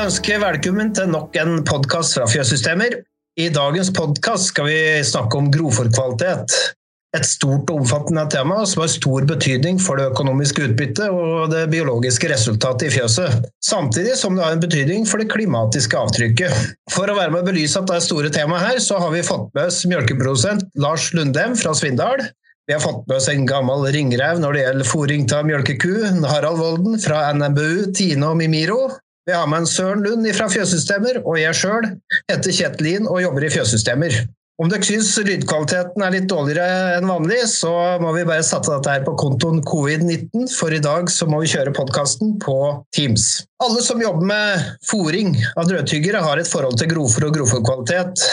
ønsker velkommen til nok en podkast fra Fjøssystemer. I dagens podkast skal vi snakke om grovfòrkvalitet. Et stort og omfattende tema som har stor betydning for det økonomiske utbyttet og det biologiske resultatet i fjøset, samtidig som det har en betydning for det klimatiske avtrykket. For å være med å belyse at det er store temaet her, så har vi fått med oss mjølkeprodusent Lars Lundem fra Svindal. Vi har fått med oss en gammel ringrev når det gjelder fôring av mjølkeku, Harald Volden fra NMBU, Tine og Mimiro. Vi har med en Søren Lund fra Fjøssystemer, og jeg sjøl heter Kjetil Lien og jobber i Fjøssystemer. Om dere syns lydkvaliteten er litt dårligere enn vanlig, så må vi bare sette dette her på kontoen covid-19, for i dag så må vi kjøre podkasten på Teams. Alle som jobber med fòring av drøvtyggere, har et forhold til grovfòr og grovfòrkvalitet.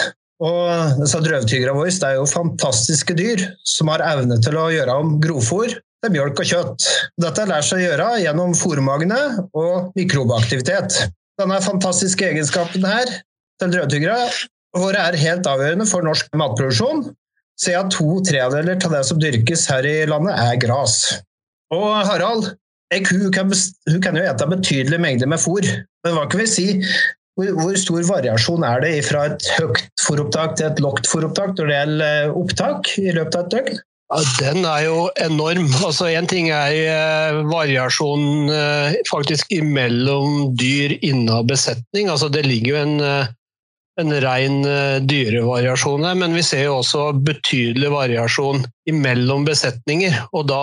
Og disse drøvtyggerne våre er jo fantastiske dyr som har evne til å gjøre om grovfòr til mjølk og kjøtt. Dette lar seg gjøre gjennom fòrmagene og mikrobeaktivitet. Denne fantastiske egenskapen her til drøvtyggere våre er helt avgjørende for norsk matproduksjon, siden to tredeler av det som dyrkes her i landet, er gras. Og Harald, ei ku kan, hun kan jo ete betydelige mengder med fôr, men hva kan vi si? Hvor, stor variasjon er det fra et høyt fôropptak til et lågt fôropptak når det gjelder opptak i løpet av et døgn? Ja, den er jo enorm. Altså Én ting er variasjonen eh, faktisk mellom dyr innad besetning. Altså Det ligger jo en eh, en ren eh, dyrevariasjon her, men vi ser jo også betydelig variasjon mellom besetninger. Og da,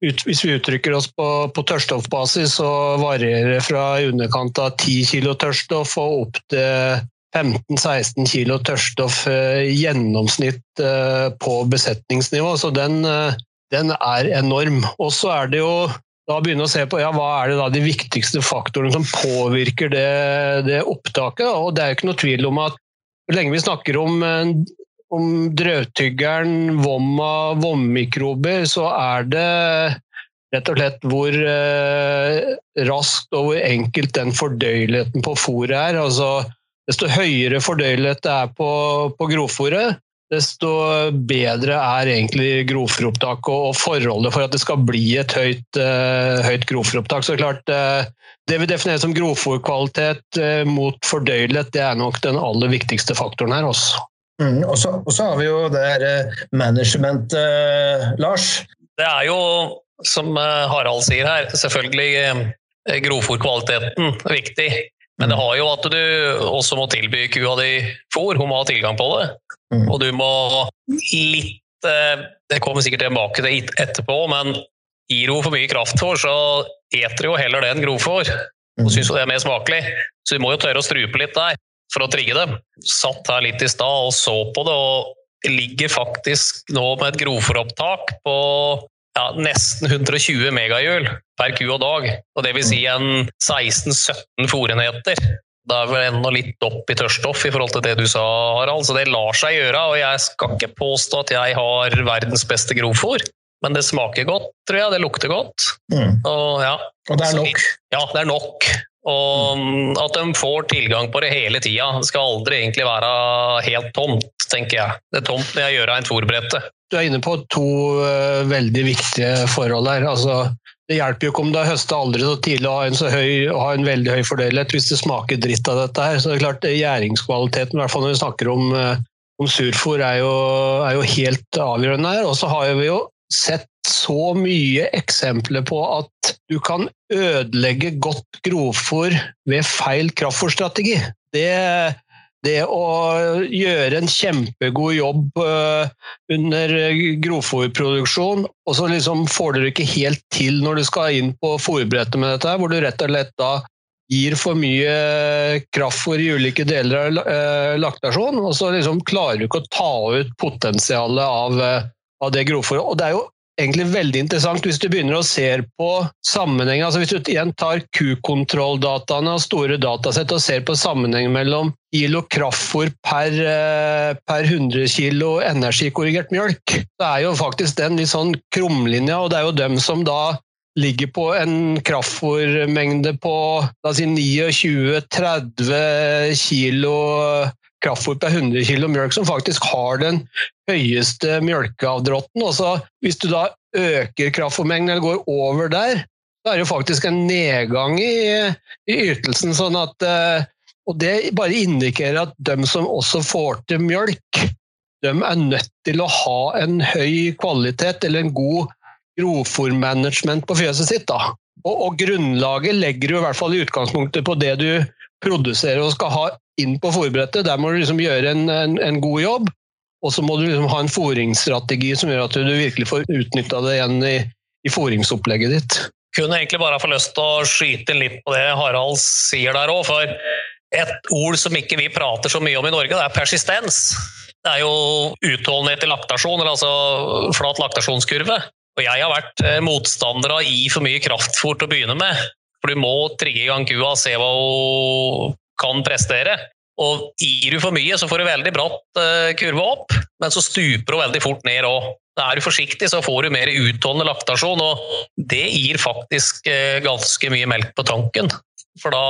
hvis vi uttrykker oss på, på tørrstoffbasis, så varierer det fra i underkant av 10 kg tørrstoff og opp til 15-16 kilo tørrstoff eh, gjennomsnitt eh, på besetningsnivå. Så den, den er enorm. Og så er det jo da begynne å se på ja, hva er det da de viktigste faktorene som påvirker det, det opptaket. Og det er jo ikke noe tvil om at så lenge vi snakker om, eh, om drøvtyggeren, vomma, vommikrober, så er det rett og slett hvor eh, raskt og hvor enkelt den fordøyeligheten på fôret er. Altså, desto høyere fordøyelighet det er på, på grovfòret, desto bedre er egentlig grovfòropptaket og forholdet for at det skal bli et høyt, uh, høyt grovfòropptak. Så klart, uh, det vi definerer som grovfòrkvalitet uh, mot fordøyelighet, det er nok den aller viktigste faktoren her. også. Mm, og, så, og, så, har vi jo det her management, Lars. Det er jo, som Harald sier her, selvfølgelig grovfòrkvaliteten viktig. Men det har jo at du også må tilby kua di fôr. Hun må ha tilgang på det. Mm. Og du må litt eh, Det kommer sikkert tilbake til etterpå, men gir hun for mye kraftfôr, så eter jo heller det enn grovfôr. Og mm. syns jo det er mer smakelig. Så du må jo tørre å strupe litt der for å trigge dem. Satt her litt i stad og så på det, og ligger faktisk nå med et grovfòropptak på ja, nesten 120 megahjul per ku og dag. Og det vil si en 16-17 fòrenheter. Det er vel enda litt opp i tørststoff i forhold til det du sa, Harald. Så det lar seg gjøre. Og jeg skal ikke påstå at jeg har verdens beste grovfòr, men det smaker godt, tror jeg. Det lukter godt. Mm. Og, ja. og det er nok? Ja, det er nok. Og mm, at de får tilgang på det hele tida. Det skal aldri egentlig være helt tomt, tenker jeg. Det er tomt når jeg gjør av en fòrbrette. Du er inne på to uh, veldig viktige forhold her. Altså, det hjelper jo ikke om du har høsta aldri så tidlig og har en, så høy, ha en veldig høy fordøyelighet hvis det smaker dritt av dette her. Så det er klart, Gjæringskvaliteten, i hvert fall når vi snakker om, uh, om surfôr, er er jo helt avgjørende her. Og så har vi jo sett så mye eksempler på at du kan ødelegge godt grovfòr ved feil kraftfòrstrategi. Det, det å gjøre en kjempegod jobb eh, under grovfòrproduksjon, og så liksom får du ikke helt til når du skal inn på fòrbrettet med dette, hvor du rett og slett da gir for mye kraftfôr i ulike deler av eh, laktasjon, og så liksom klarer du ikke å ta ut potensialet av, eh, av det grovfòret. Og det er jo egentlig veldig interessant hvis du begynner å se på sammenhengen. Altså hvis du igjen tar kukontrolldataene og store datasett og ser på sammenhengen mellom kilo kraftfôr per, eh, per 100 kilo energikorrigert mjølk, så er jo faktisk den litt sånn krumlinja, og det er jo dem som da ligger på en kraftfôrmengde på si 29-30 kilo kraftfôr per 100 kg mjølk som faktisk har den høyeste mjølkeavdråtten. Hvis du da øker kraftfôrmengden eller går over der, da er det jo faktisk en nedgang i, i ytelsen. sånn at eh, og Det bare indikerer at de som også får til mjølk, de er nødt til å ha en høy kvalitet eller en god grovfòrmanagement på fjøset sitt. da. Og, og, Grunnlaget legger du i hvert fall i utgangspunktet på det du produserer og skal ha inn på fòrbrettet. Der må du liksom gjøre en, en, en god jobb. Og så må du liksom ha en fòringsstrategi som gjør at du virkelig får utnytta det igjen i, i fòringsopplegget ditt. Kunne egentlig bare få lyst til å skyte litt på det Harald sier der òg. For et ord som ikke vi prater så mye om i Norge, det er persistens. Det er jo utholdenhet i laktasjon, eller altså flat laktasjonskurve. Og jeg har vært eh, motstander av å gi for mye kraftfôr til å begynne med. For du må trigge i gang kua se hva hun kan prestere. Og gir du for mye, så får du veldig bratt uh, kurve opp, men så stuper hun veldig fort ned òg. Er du forsiktig, så får du mer utholdende laktasjon, og det gir faktisk uh, ganske mye melk på tanken. For da,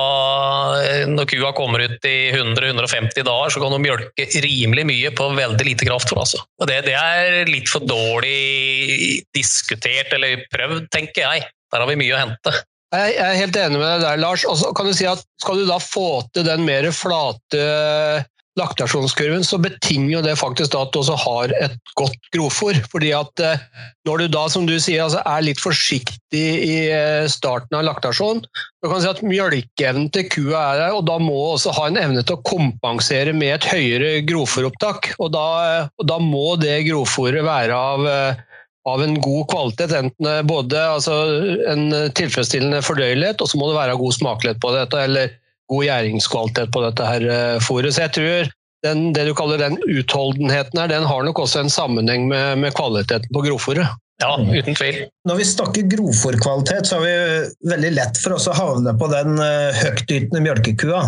uh, når kua kommer ut i 100-150 dager, så kan hun mjølke rimelig mye på veldig lite kraftfôr. Altså. Og det, det er litt for dårlig diskutert eller prøvd, tenker jeg. Der har vi mye å hente. Jeg er helt enig med deg der, Lars. Og så kan du si at Skal du da få til den mer flate laktasjonskurven, så betinger jo det faktisk at du også har et godt grovfòr. Fordi at eh, når du da, som du sier, altså er litt forsiktig i eh, starten av laktasjon, så kan du si at mjølkeevnen til kua er der, og da må du også ha en evne til å kompensere med et høyere grovfòropptak. Og, og da må det grovfòret være av eh, av en god kvalitet. Enten både altså, en tilfredsstillende fordøyelighet, og så må det være god smakelighet på dette, eller god gjæringskvalitet på dette her eh, fôret. Så jeg tror den, det du kaller den utholdenheten her, den har nok også en sammenheng med, med kvaliteten på grovfòret. Ja, uten tvil. Når vi snakker grovfòrkvalitet, så har vi veldig lett for oss å havne på den eh, høytytende mjølkekua.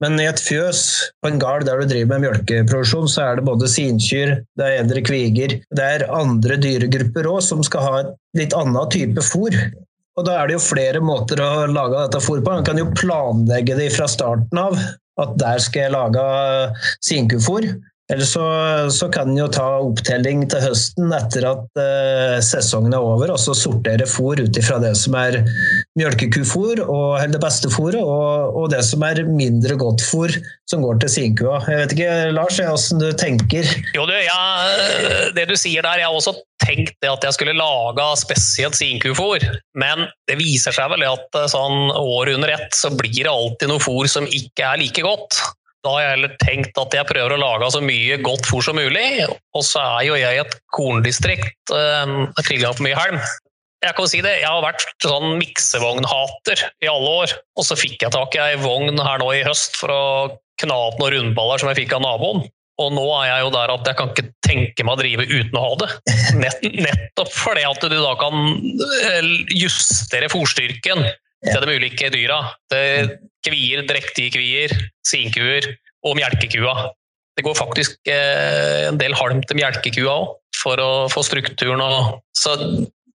Men i et fjøs på en gard der du driver med mjølkeproduksjon, så er det både sinkyr, det er edre kviger, det er andre dyregrupper òg som skal ha et litt annen type fôr. Og da er det jo flere måter å lage dette fôret på. Man kan jo planlegge det fra starten av. At der skal jeg lage sinkufôr. Eller så, så, kan en jo ta opptelling til høsten etter at eh, sesongen er over, og så sortere fôr ut ifra det som er mjølkekufôr, og, eller det beste fôret, og, og, det som er mindre godt fôr som går til sinkua. Jeg vet ikke, Lars, hvordan du tenker? Jo, du, jeg, Det du sier der, jeg har også tenkt det at jeg skulle lage spesielt sinkufôr, men det viser seg vel at eh, sånn år under ett så blir det alltid noe fôr som ikke er like godt. Da har jeg heller tenkt at jeg prøver å lage så mye godt fôr som mulig. Og så er jo jeg i et korndistrikt, med har tilgang på mye halm. Jeg kan si det, jeg har vært sånn miksevognhater i alle år. Og så fikk jeg tak i ei vogn her nå i høst for å kna opp noen rundballer som jeg fikk av naboen. Og nå er jeg jo der at jeg kan ikke tenke meg å drive uten å ha det. Nett, nettopp fordi at du da kan eh, justere fòrstyrken til de ulike dyra. Det kvier, drektige kvier, sinkuer og melkekua. Det går faktisk eh, en del halm til melkekua òg, for å få strukturen og Så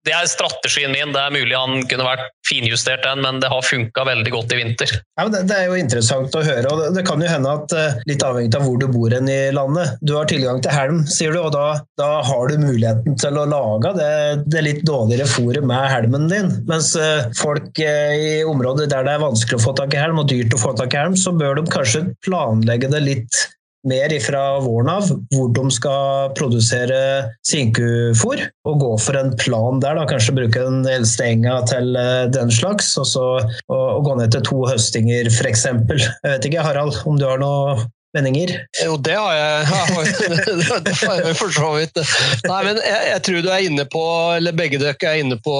det er strategien min. Det er mulig han kunne vært finjustert den, men det har funka veldig godt i vinter. Ja, det, det, er jo interessant å høre. og det, kan jo hende at uh, litt avhengig av hvor du bor i landet. Du har tilgang til helm, sier du, og da, da har du muligheten til å lage det, det litt dårligere fôret med helmen din. Mens uh, folk uh, i områder der det er vanskelig å få tak i helm, og dyrt å få tak i helm, så bør de kanskje planlegge det litt mer fra våren av hvor de skal produsere sinkufôr, og gå for en plan der. da, Kanskje bruke den eldste enga til eh, den slags, og så og, og gå ned til to høstinger f.eks. Jeg vet ikke, Harald, om du har noe meninger? Jo, det har jeg. det har jeg for så vidt. Nei, men jeg, jeg, tror du er inne på, eller begge dere er inne på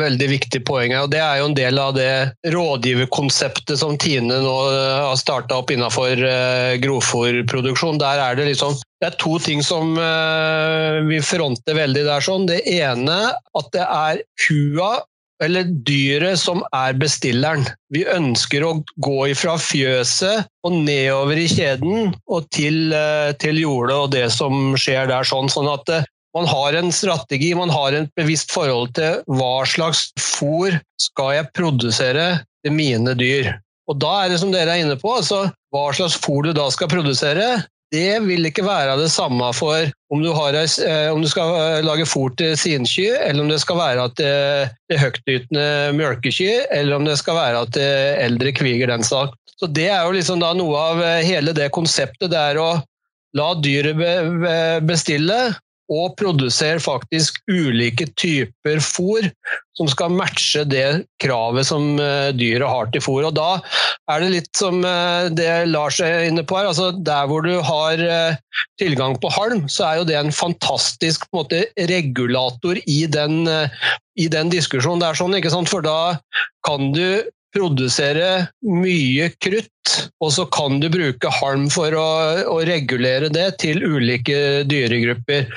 veldig viktige poeng og Det er jo en del av det rådgiverkonseptet som Tine nå har starta opp innenfor uh, grovfòrproduksjon. Der er det liksom det er to ting som uh, vi fronter veldig der. sånn. Det ene at det er kua eller dyret som er bestilleren. Vi ønsker å gå ifra fjøset og nedover i kjeden og til, eh, til jordet og det som skjer der. Sånn, sånn at eh, man har en strategi, man har et bevisst forhold til hva slags fôr skal jeg produsere til mine dyr. Og da er det som dere er inne på, altså hva slags fôr du da skal produsere, det vil ikke være det samme for om du, har, eh, om du skal eh, lage fôr til sinky, eller om det skal være til, til høytytende mjølkekyr, eller om det skal være til eldre kviger. den sak. Så Det er jo liksom noe av hele det konseptet. Det er å la dyret bestille, og produserer faktisk ulike typer fôr som skal matche det kravet som eh, dyret har til fôr. Og da er det litt som eh, det Lars er inne på her. altså Der hvor du har eh, tilgang på halm, så er jo det en fantastisk en måte, regulator i den, i den diskusjonen. Det er sånn, ikke sant? For da kan du produsere mye krutt, og så kan du bruke halm for å, å regulere det til ulike dyregrupper.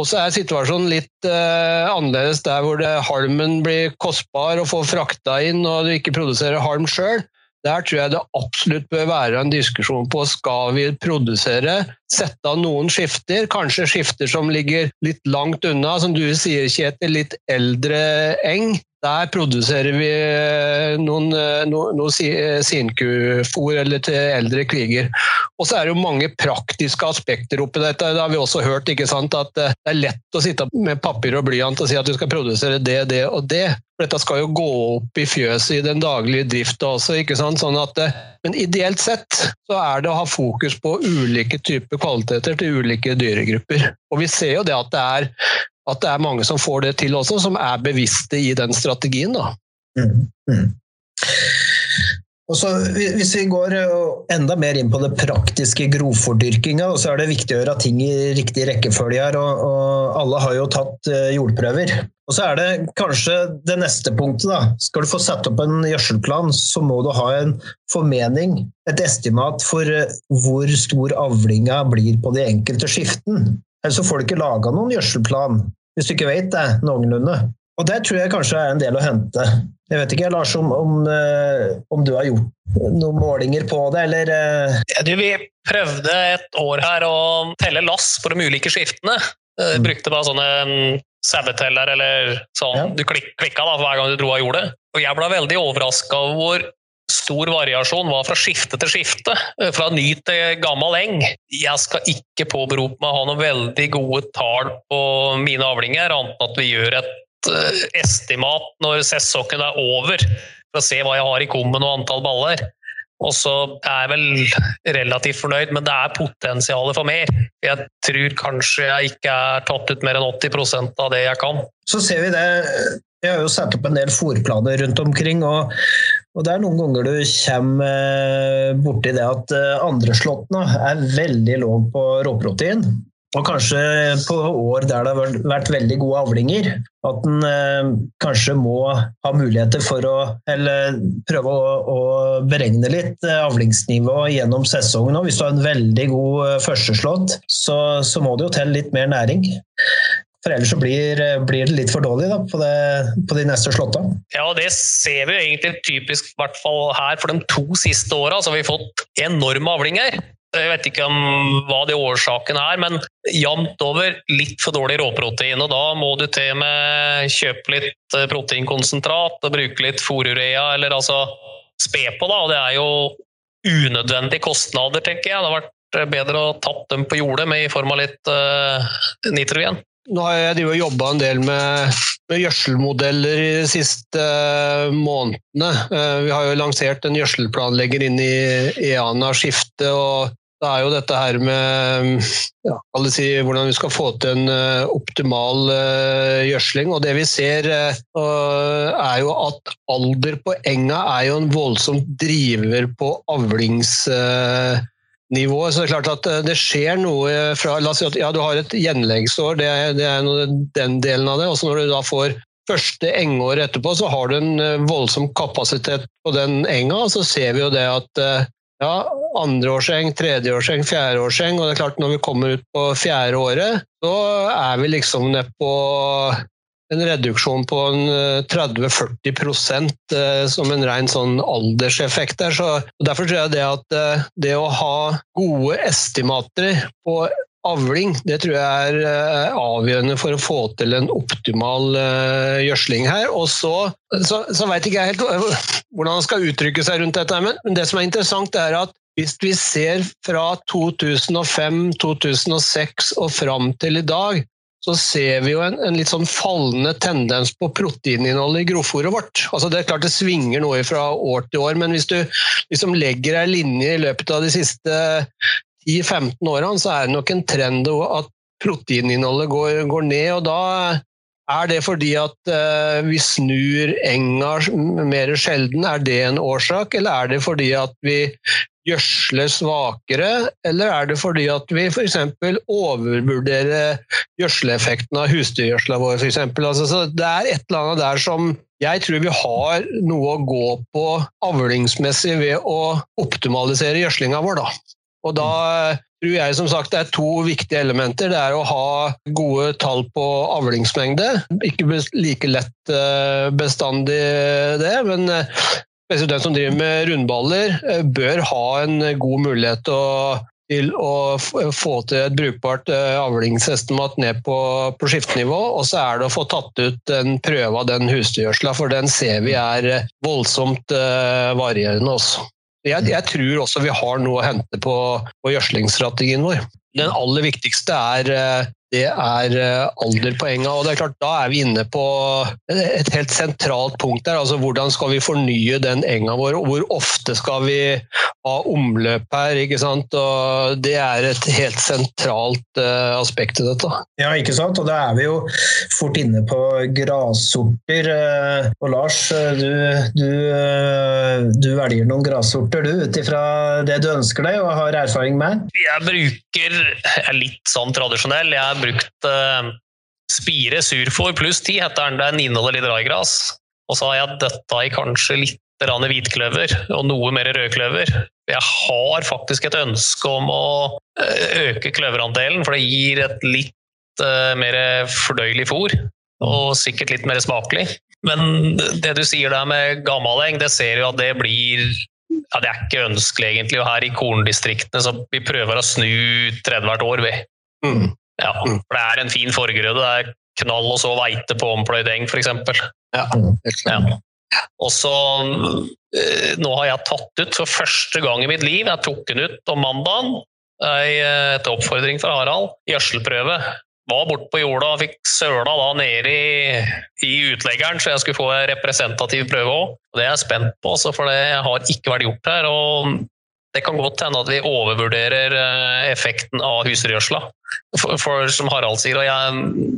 Og så er situasjonen litt uh, annerledes der hvor det, halmen blir kostbar å få frakta inn, og du ikke produserer halm sjøl. Der tror jeg det absolutt bør være en diskusjon på skal vi produsere, sette av noen skifter, kanskje skifter som ligger litt langt unna, som du sier Kjetil, litt eldre eng, der produserer vi eh, noen, eh, no, no eh, sinkufôr eller til eldre kviger. Og så er det jo mange praktiske aspekter oppi dette. Det har vi også hørt, ikke sant? at det er lett å sitte med papir og blyant og si at du skal produsere det, det og det. For dette skal jo gå opp i fjøset i den daglige drifta også. ikke sant? Sånn at, men ideelt sett så er det å ha fokus på ulike typer kvaliteter til ulike dyregrupper. Og vi ser jo det at det er at det er mange som får det til også, som er bevisste i den strategien. Da. Mm, mm. Og så, hvis vi går eh, enda mer inn på det praktiske grovfordyrkinga, så er det viktig å gjøre ting i riktig rekkefølge her. Og, og alle har jo tatt eh, jordprøver. Og så er det kanskje det neste punktet. da. Skal du få satt opp en gjødselplan, så må du ha en formening, et estimat for eh, hvor stor avlinga blir på de enkelte skiften. Ellers får du ikke laga noen gjødselplan, hvis du ikke vet det noenlunde. Og der tror jeg kanskje er en del å hente. Jeg vet ikke, Lars, om, om, eh, om du har gjort noen målinger på det, eller eh? ja, du, Vi prøvde et år her å telle lass på de ulike skiftene. Eh, mm. Brukte bare sånne mm, saueteller eller sånn. Ja. Du klik, klikka da hver gang du dro av jordet. Og jeg ble veldig overraska over hvor stor variasjon var fra skifte til skifte, fra ny til gammel eng. Jeg skal ikke påberope meg å ha noen veldig gode tall på mine avlinger, annet enn at vi gjør et estimat når sesongen er over, for å se hva jeg har i kummen og antall baller. Og så er jeg vel relativt fornøyd, men det er potensialet for mer. Jeg tror kanskje jeg ikke er tatt ut mer enn 80% av det jeg kan. Så ser vi det. Jeg har jo satt opp en del fòrplaner rundt omkring. og og Det er noen ganger du kommer eh, borti det at eh, andreslåttene er veldig lav på råprotein. Og kanskje på år der det har vært veldig gode avlinger, at en eh, kanskje må ha muligheter for å eller prøve å, å beregne litt avlingsnivå gjennom sesongen. òg. hvis du har en veldig god førsteslått, så, så må det jo til litt mer næring. For ellers så blir, blir, det litt for dårlig da, på, det, på de neste slåtta. Ja, det ser vi egentlig typisk hvert fall her for de to siste åra. Har vi fått enorme avlinger. Jeg vet ikke om hva det årsaken er, men jevnt over litt for dårlig råprotein. og Da må du til med kjøpe litt eh, proteinkonsentrat og bruke litt fòrurea, eller altså spe på. da, og Det er jo unødvendige kostnader, tenker jeg. Det har vært bedre å tatt dem på jordet med i form av litt uh, nitrogen. Nå har jeg jobba en del med, med gjødselmodeller de siste uh, månedene. Uh, vi har jo lansert en gjødselplanlegger inn i EANA-skiftet. og det er jo dette her med ja, si, hvordan vi skal få til en uh, optimal gjødsling. Og det vi ser, er jo at alder på enga er jo en voldsom driver på avlingsnivået. Så det er klart at eh, det skjer noe fra La oss si at ja, du har et gjenleggsår, det er, det er noe, den delen av det. Og når du da får første engår etterpå, så har du en eh, voldsom kapasitet på den enga. Og så ser vi jo det at eh, ja, andreårseng, tredjeårseng, fjerdeårseng. Og det er klart når vi kommer ut på fjerde året, så er vi liksom nede på en reduksjon på 30-40 eh, som en ren sånn alderseffekt der. Så derfor tror jeg det at eh, det å ha gode estimater på avling, det tror jeg er eh, avgjørende for å få til en optimal gjødsling her. Og så, så, så veit ikke jeg helt hvordan man skal uttrykke seg rundt dette, men det som er interessant, er at hvis vi ser fra 2005, 2006 og fram til i dag, så ser vi jo en, en litt sånn fallende tendens på proteininnholdet i grovfòret vårt. Altså det er klart det svinger noe fra år til år, men hvis du liksom legger ei linje i løpet av de siste 10-15 årene, så er det nok en trend at proteininnholdet går, går ned. og da er det fordi at uh, vi snur enga mer sjelden? Er det en årsak, eller er det fordi at vi gjødsler svakere, eller er det fordi at vi f.eks. overvurderer gjødsleeffekten av husdyrgjødsla vår? For eksempel? altså, det er et eller annet der som jeg tror vi har noe å gå på avlingsmessig ved å optimalisere gjødslinga vår. Da. Og da tror jeg som sagt det er to viktige elementer. Det er å ha gode tall på avlingsmengde. Ikke like lett eh, bestandig det, men spesielt eh, den som driver med rundballer, eh, bør ha en god mulighet til å, til å få til et brukbart avlingsestimat ned på, på skiftenivå. Og så er det å få tatt ut en prøve av den husdyrgjødsla, for den ser vi er voldsomt varierende også. Jeg, jeg, tror også vi har noe å hente på, på gjødslingsstrategien vår. Den aller viktigste er eh, det er alderpoenga. Og det er klart, da er vi inne på et helt sentralt punkt der. altså Hvordan skal vi fornye den enga vår, og hvor ofte skal vi ha omløp her? ikke sant? Og Det er et helt sentralt uh, aspekt i dette. Ja, ikke sant. Og da er vi jo fort inne på grassorter. Og Lars, du, du, du velger noen grassorter du, ut ifra det du ønsker deg og har erfaring med? Jeg bruker, jeg er litt sånn tradisjonell. jeg brukt uh, Spire surfòr pluss 10, heter den. Den inneholder litt raigras. Og så har jeg døtta i kanskje litt hvitkløver og noe mer rødkløver. Jeg har faktisk et ønske om å eh, øke kløverandelen, for det gir et litt uh, mer fordøyelig fôr. Og sikkert litt mer smakelig. Men det du sier der med gammaleng, det ser jo at det blir ja, Det er ikke ønskelig, egentlig. Og her i korndistriktene så vi prøver å snu 30 hvert år, vi. Mm. Ja, mm. for det er en fin forgrøde. Det er knall og så veite på ompløyd eng, f.eks. Ja, ja. Og så eh, Nå har jeg tatt ut for første gang i mitt liv, jeg tok den ut om mandagen eh, etter oppfordring fra Harald, gjødselprøve. Var borte på jorda og fikk søla da nede i, i, utleggeren, så jeg skulle få en representativ prøve òg. Det er jeg spent på, for det har ikke vært gjort her. og det kan godt hende at vi overvurderer eh, effekten av husdyrgjødsla. For, for, som Harald sier, og jeg,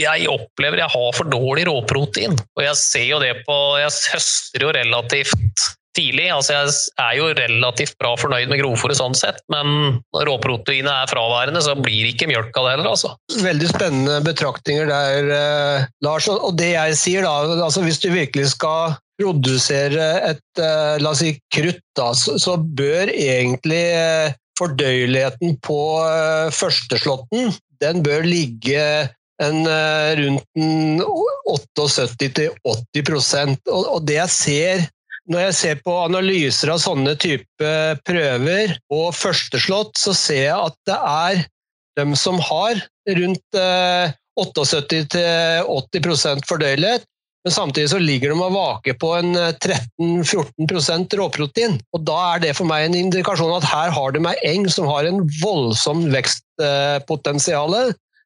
jeg opplever jeg har for dårlig råprotein. Og jeg ser jo det på Jeg høster jo relativt tidlig. altså Jeg er jo relativt bra fornøyd med grovfòret sånn sett, men når råproteinet er fraværende, så blir ikke mjølka det heller, altså. Veldig spennende betraktninger der, eh, Lars. Og det jeg sier da, altså hvis du virkelig skal produsere et eh, la oss si, krutt, da, så, bør egentlig eh, fordøyeligheten på eh, førsteslåtten den bør ligge en, rundt 78-80 og, og det jeg ser når jeg ser på analyser av sånne type prøver og førsteslått, så ser jeg at det er dem som har rundt 78-80% fordøyelighet, men samtidig så ligger de og vaker på en 13-14 eh, råprotein. Og Da er det for meg en indikasjon at her har de ei eng som har en voldsom vekstpotensial.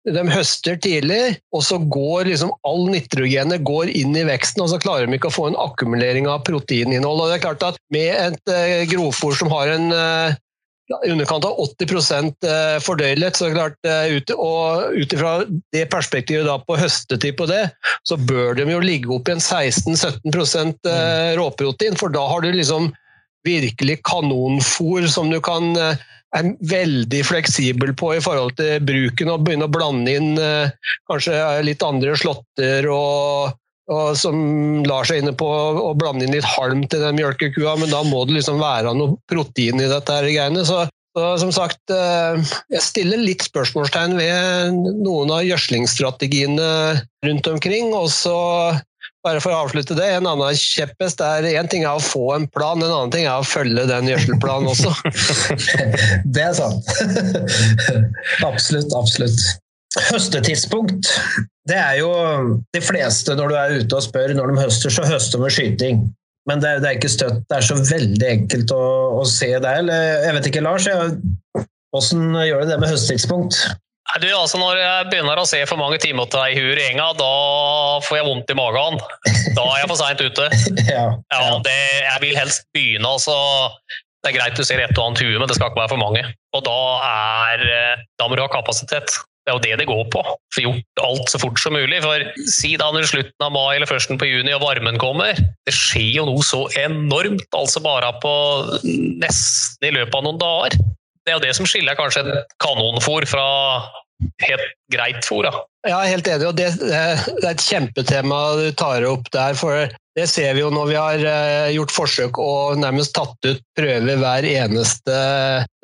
De høster tidlig, og så går liksom all nitrogenet går inn i veksten, og så klarer de ikke å få en akkumulering av proteininnhold. Og det er klart at Med et grovfòr som har en eh, i underkant av 80 eh, fordøyelighet. Så klart, eh, ut, og ut ifra det perspektivet da på høstetid på det, så bør de jo ligge opp i en 16-17 eh, råprotein, for da har du liksom virkelig kanonfôr som du kan er veldig fleksibel på i forhold til bruken, og begynne å blande inn kanskje litt andre slåtter og og som lar seg inne på å blande inn litt halm til den mjølkekua, men da må det liksom være noe protein i dette her greiene. Så, så, som sagt, eh, jeg stiller litt spørsmålstegn ved noen av gjødslingsstrategiene rundt omkring. Og så, bare for å avslutte det, en annen kjepphest er én ting er å få en plan, en annen ting er å følge den gjødselplanen også. det er sant. absolutt, absolutt. Høstetidspunkt. Det er jo de fleste når du er ute og spør når de høster, så høster med skyting. men det, det, er ikke støtt det er så veldig enkelt å, å se det. Jeg vet ikke, Lars. Hvordan gjør du det med høsttidspunkt? Du, altså Når jeg begynner å se for mange timer til ei huer i enga, da får jeg vondt i magen. Da er jeg for seint ute. ja, ja. Ja, det, jeg vil helst begynne. altså det er greit du ser et og annet hue, men det skal ikke være for mange. Og da, er, da må du ha kapasitet. Det er jo det det går på. Få gjort alt så fort som mulig. For si da når slutten av mai eller førsten på juni og varmen kommer Det skjer jo noe så enormt, altså bare på nesten i løpet av noen dager. Det er jo det som skiller kanskje et kanonfôr fra helt greit fôr. Ja, helt enig. og det, det, er et kjempetema du tar opp der. for Det ser vi jo når vi har eh, gjort forsøk og nærmest tatt ut prøver hver eneste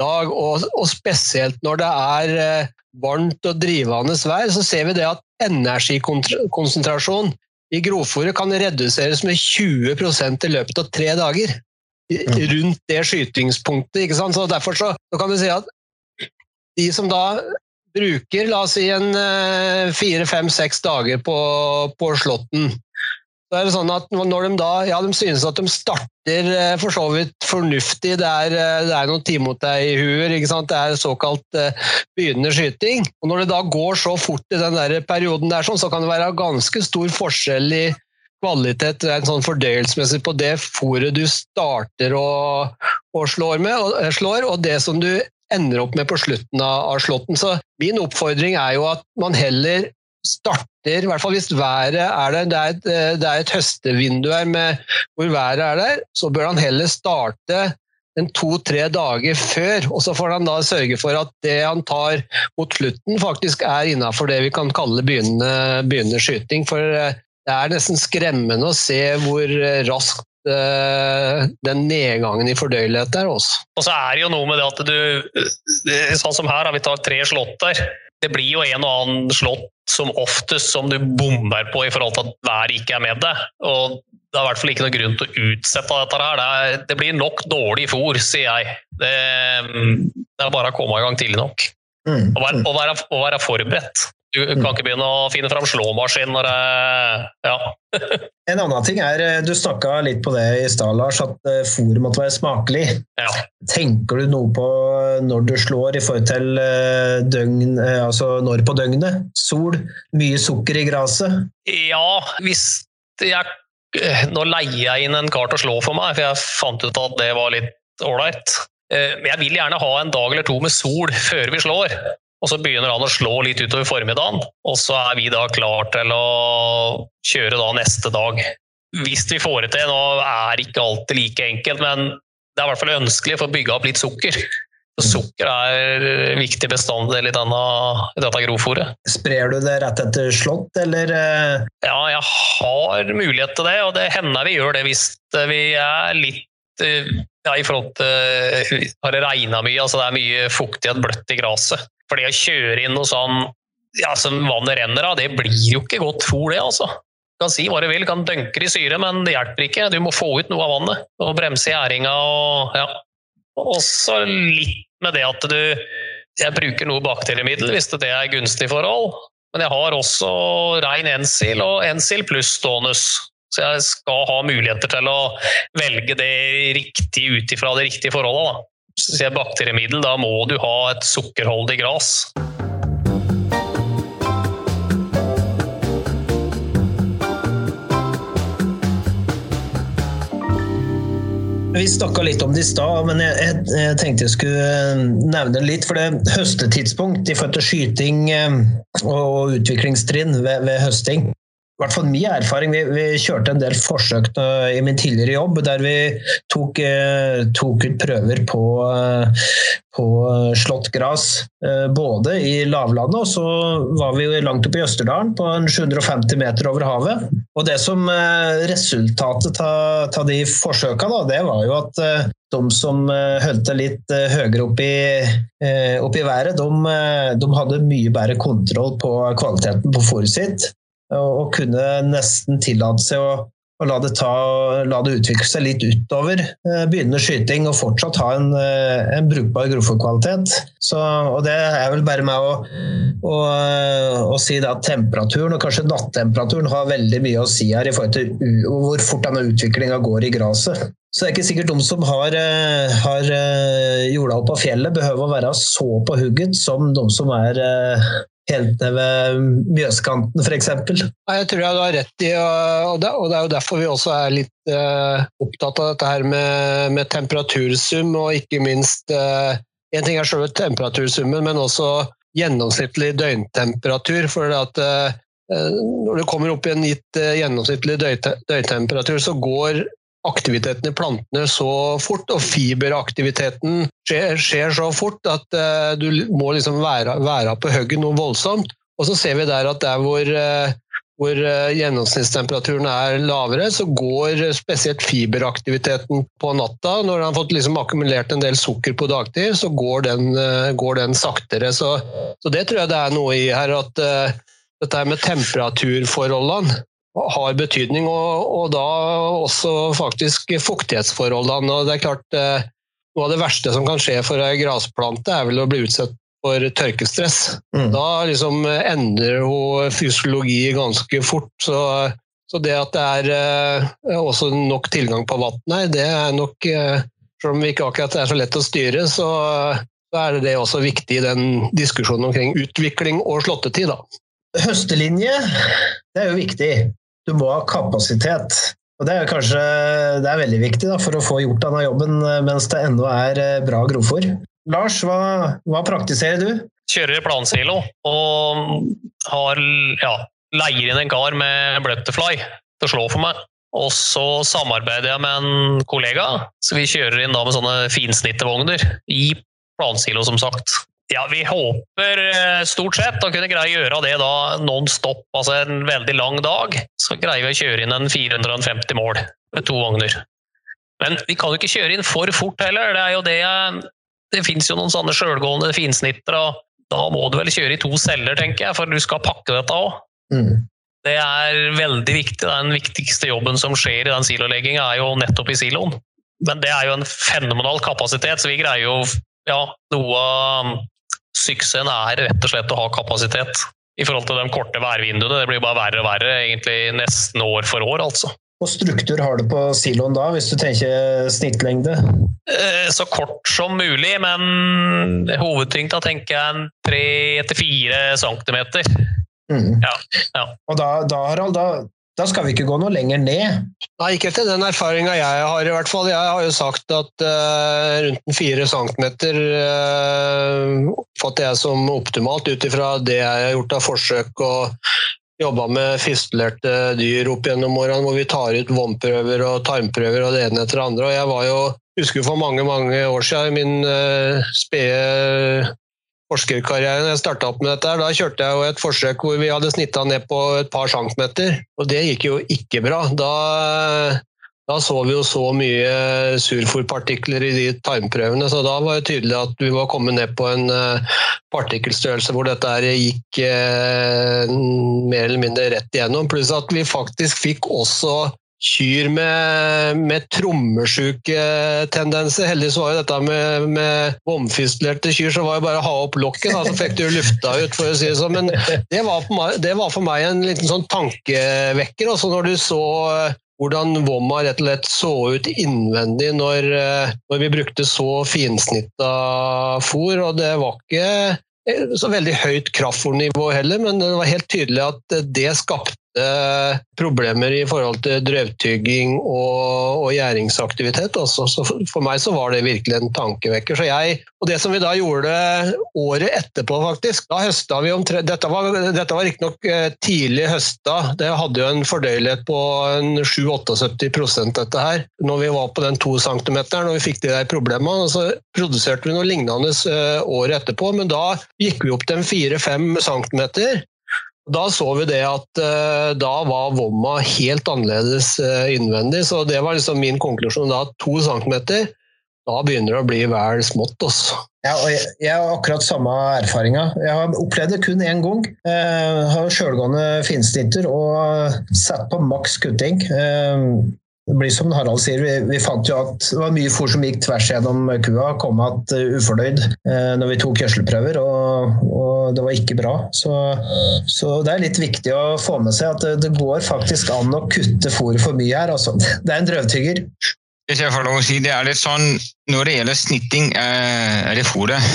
dag. Og, og spesielt når det er eh, varmt og drivende vær, så ser vi det at energikonsentrasjon i grovfòret kan reduseres med 20% i løpet av tre dager. Rundt det skytingspunktet. ikke sant? Så Derfor så, så kan du si at de som da bruker la oss si en eh, fire, fem, seks dager på, på Slåtten, så er det sånn at når de da ja, de synes at de starter eh, for så vidt fornuftig, det er, eh, det er noen timotei-huer, det er såkalt uh, begynnende skyting. Og Når det da går så fort i den der perioden, der, sånn, så kan det være ganske stor forskjell i kvalitet en sånn fordøyelsesmessig på det fôret du starter og, og slår med, og, slår, og det som du ender opp med på slutten av, av slåtten. Så min oppfordring er jo at man heller starter, i hvert fall hvis været er der, det er et, eh, det er et høstevindu her med, hvor været er der, så bør han heller starte en to-tre dager før. Og så får han da sørge for at det han tar mot slutten, faktisk er innafor det vi kan kalle begynnende, begynnende, skyting. For eh, det er nesten skremmende å se hvor raskt uh, den nedgangen i fordøyelighet er også. Og så er det jo noe med det at du Sånn som her, vi tar tre slått der det blir jo en og annen slått som oftest som du bomber på i forhold til at været ikke er med deg. Og det er i hvert fall ikke noe grunn til å utsette dette her. Det, er, det blir nok dårlig fôr, sier jeg. Det, det, er bare å komme i gang tidlig nok. Mm. Og, være, og, være, og være forberedt. Du kan ikke begynne å finne fram slåmaskin når det Ja. en annen ting er, eh, du snakka litt på det i stad, Lars, at eh, fôret måtte være smakelig. Ja. Tenker du noe på når du slår i forhold til eh, døgn, altså når på døgnet? Sol, mye sukker i gresset? Ja, hvis jeg Nå leier jeg inn en kar til å slå for meg, for jeg fant ut at det var litt ålreit. Men jeg vil gjerne ha en dag eller to med sol før vi slår. Og så begynner han å slå litt utover formiddagen, og så er vi da klar til å kjøre da neste dag. Hvis vi får det til, nå er ikke alltid like enkelt, men det er i hvert fall ønskelig for å bygge opp litt sukker. Sukker er en viktig bestanddel i, denne, i dette grovfòret. Sprer du det rett etter slått, eller? Eh? Ja, jeg har mulighet til det, og det hender vi gjør det hvis vi er litt eh, ja, i forhold til Har det regna mye, altså det er mye fuktighet bløtt i gresset. For det å kjøre inn noe sånn ja, som vannet renner av, det blir jo ikke godt fôr, det, altså. Du kan si hva du vil, kan dønke i syre, men det hjelper ikke. Du må få ut noe av vannet og bremse gjæringa og ja. Også litt med det at du Jeg bruker noe bakteriemiddel hvis det er gunstig forhold, men jeg har også rein Ensil og Ensil pluss stånus. Så jeg skal ha muligheter til å velge det riktig ut ifra det riktige forholdet. Sier bakteriemiddel, da må du ha et sukkerholdig gras. Vi snakka litt om det i stad, men jeg, jeg, jeg, tenkte jeg skulle eh, nevne litt. For det høstetidspunkt i forhold til skyting eh, og utviklingstrinn ved, ved høsting hvert fall min erfaring, vi, vi, kjørte en del forsøk i min tidligere jobb der vi tok, eh, tok ut prøver på, eh, på slått gress. Eh, både i lavlandet og så var vi langt oppe i Østerdalen, på 750 meter over havet. Og det som Resultatet av de forsøkene det var jo at de som holdt det litt høyere opp i, opp i været, de, de, hadde mye bedre kontroll på kvaliteten på fôret sitt og kunne nesten tillate seg å, å la det, ta, la det, utvikle seg litt utover eh, begynnende skyting og fortsatt ha en, eh, en brukbar grovfòrkvalitet. Det er vel bare med å, å, å si at temperaturen, og kanskje nattemperaturen, har veldig mye å si her i forhold til hvor fort denne utviklinga går i gresset. Så det er ikke sikkert de som har, eh, har jorda opp av fjellet, behøver å være så på hugget som de som er helt ned ved Mjøskanten f.eks. Jeg tror jeg du har rett i, det, og det, er jo derfor vi også er litt uh, opptatt av dette her med, med temperatursum, og ikke minst uh, En ting er selve temperatursummen, men også gjennomsnittlig døgntemperatur. for at uh, når du kommer opp i en gitt gjennomsnittlig døgntemperatur, så går aktiviteten i plantene så fort, og fiberaktiviteten skjer, skjer så fort at uh, du må liksom være, være på hugget noe voldsomt. Og så ser vi der at der hvor, uh, hvor uh, gjennomsnittstemperaturen er lavere, så går spesielt fiberaktiviteten på natta. Når den har fått liksom akkumulert en del sukker på dagtid, så går den, går den saktere. Så, så, det tror jeg det er noe i her. at dette med temperaturforholdene har betydning, og, og, da også faktisk fuktighetsforholdene. Og det er klart, eh, Noe av det verste som kan skje for ei grasplante, er vel å bli utsatt for tørkestress. Mm. Da liksom endrer hun fysiologi ganske fort. Så, så, det at det er eh, også nok tilgang på vann her, det er nok eh, Selv om det ikke akkurat er så lett å styre, så, så er det også viktig i den diskusjonen omkring utvikling og slåttetid. Da. Høstelinje, det er jo viktig du må ha kapasitet. Og Det er kanskje det er veldig viktig da, for å få gjort denne jobben eh, mens det ennå er eh, bra grovfòr. Lars, hva, hva, praktiserer du? Kjører plansilo og har, ja, leier inn en kar med butterfly til å slå for meg. Og så samarbeider jeg med en kollega, så vi kjører inn da med sånne finsnittevogner i plansilo, som sagt. Ja, vi håper eh, stort sett å kunne greie å gjøre det da non stop, altså en veldig lang dag. Så greier vi å kjøre inn en 450 mål med to vogner. Men vi kan jo ikke kjøre inn for fort heller. Det er jo det Det fins jo noen sånne sjølgående finsnitter, og da må du vel kjøre i to celler, tenker jeg, for du skal pakke dette òg. Mm. Det er veldig viktig. Det er Den viktigste jobben som skjer i den silolegginga, er jo nettopp i siloen. Men det er jo en fenomenal kapasitet, så vi greier jo ja, noe Suksessen er rett og slett å ha kapasitet i forhold til de korte værvinduene. Det blir bare verre og verre egentlig nesten år for år, altså. Og struktur har du på siloen da, hvis du tenker snittlengde? Eh, så kort som mulig, men hovedtyngda tenker jeg tre til fire centimeter. Mm. Ja, ja. Og da, da, Harald, da, da skal vi ikke gå noe lenger ned? Nei, ikke etter den erfaringa jeg har, i hvert fall. Jeg har jo sagt at uh, rundt fire centimeter uh, jeg som optimalt, ut ifra det jeg har gjort av forsøk og jobba med fistelerte dyr opp gjennom årene, hvor vi tar ut vomprøver og tarmprøver og det ene etter det andre. Og jeg var jo, husker for mange mange år siden, min uh, spede forskerkarrieren jeg starta opp med dette, da kjørte jeg et forsøk hvor vi hadde snitta ned på et par centimeter. Og det gikk jo ikke bra. Da, da så vi jo så mye surforpartikler i de tarmprøvene, så da var det tydelig at vi var kommet ned på en uh, partikkelstørrelse hvor dette gikk uh, mer eller mindre rett igjennom. Pluss at vi faktisk fikk også kyr med, med trommesjuketendenser. Heldigvis var jo dette med, med bomfistlerte kyr, så var det bare å ha opp lokket, så fikk du lufta ut, for å si det sånn. Men det var, meg, det var, for meg en liten sånn tankevekker. Også når du så eh, hvordan Vomma rett og slett så ut innvendig når, eh, når vi brukte så finsnitta fôr. Og det var ikke så veldig høyt kraftfôrnivå heller, men det var helt tydelig at det skapte Eh, problemer i forhold til drøvtygging og, og gjæringsaktivitet. Altså. Så for meg så var det virkelig en tankevekker. Jeg, og det som vi da gjorde året etterpå, faktisk da høsta vi omtrent, Dette var, dette var riktignok eh, tidlig høsta. Det hadde jo en fordøyelighet på 7-78 dette her. Når vi var på den to centimeteren og vi fikk de der problemene, så produserte vi noe lignende eh, året etterpå, men da gikk vi opp til 4-5 centimeter. Da så vi det at uh, da var Vomma helt annerledes uh, innvendig, så det var liksom min konklusjon da. To centimeter. da begynner det å bli vel smått. Også. Ja, og jeg, jeg, har akkurat samme erfaringa. Jeg har opplevd det kun én gang. Jeg har sjølgående finstinter og satt på maks kutting. Det blir som Harald sier, vi, vi, fant jo at det var mye fôr som gikk tvers gjennom kua. Kom igjen ufornøyd eh, når vi tok gjødselprøver, og, og, det var ikke bra. Så, så, det er litt viktig å få med seg at det, det går faktisk an å kutte fôret for mye her. Altså. Det er en drøvtygger. Hvis jeg får lov å si det er litt sånn, Når det gjelder snitting eh, eller fôret,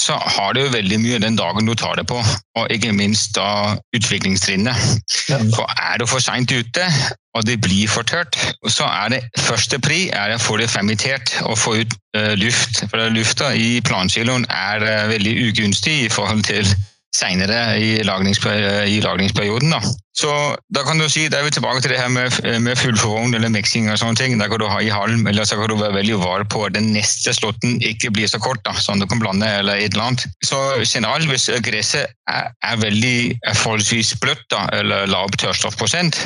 så har det jo veldig mye den dagen du tar det på, og ikke minst da utviklingstrinnet. Ja. For er du for seint ute, og det blir fortørt, så er det første pri er å få det fermitert og få ut uh, luft. For lufta i plankiloen er uh, veldig ugunstig i forhold til seinere i, i, lagringsperioden. Da. Så da kan du si, da er vi tilbake til det her med, med fullforvogn eller miksing og sånne ting. Da kan du ha i halm, eller så kan du være veldig var på at den neste slåtten ikke blir så kort, da, sånn du kan blande eller et eller annet. Så generelt, hvis gresset er, er veldig er forholdsvis bløtt da, eller lav tørrstoffprosent,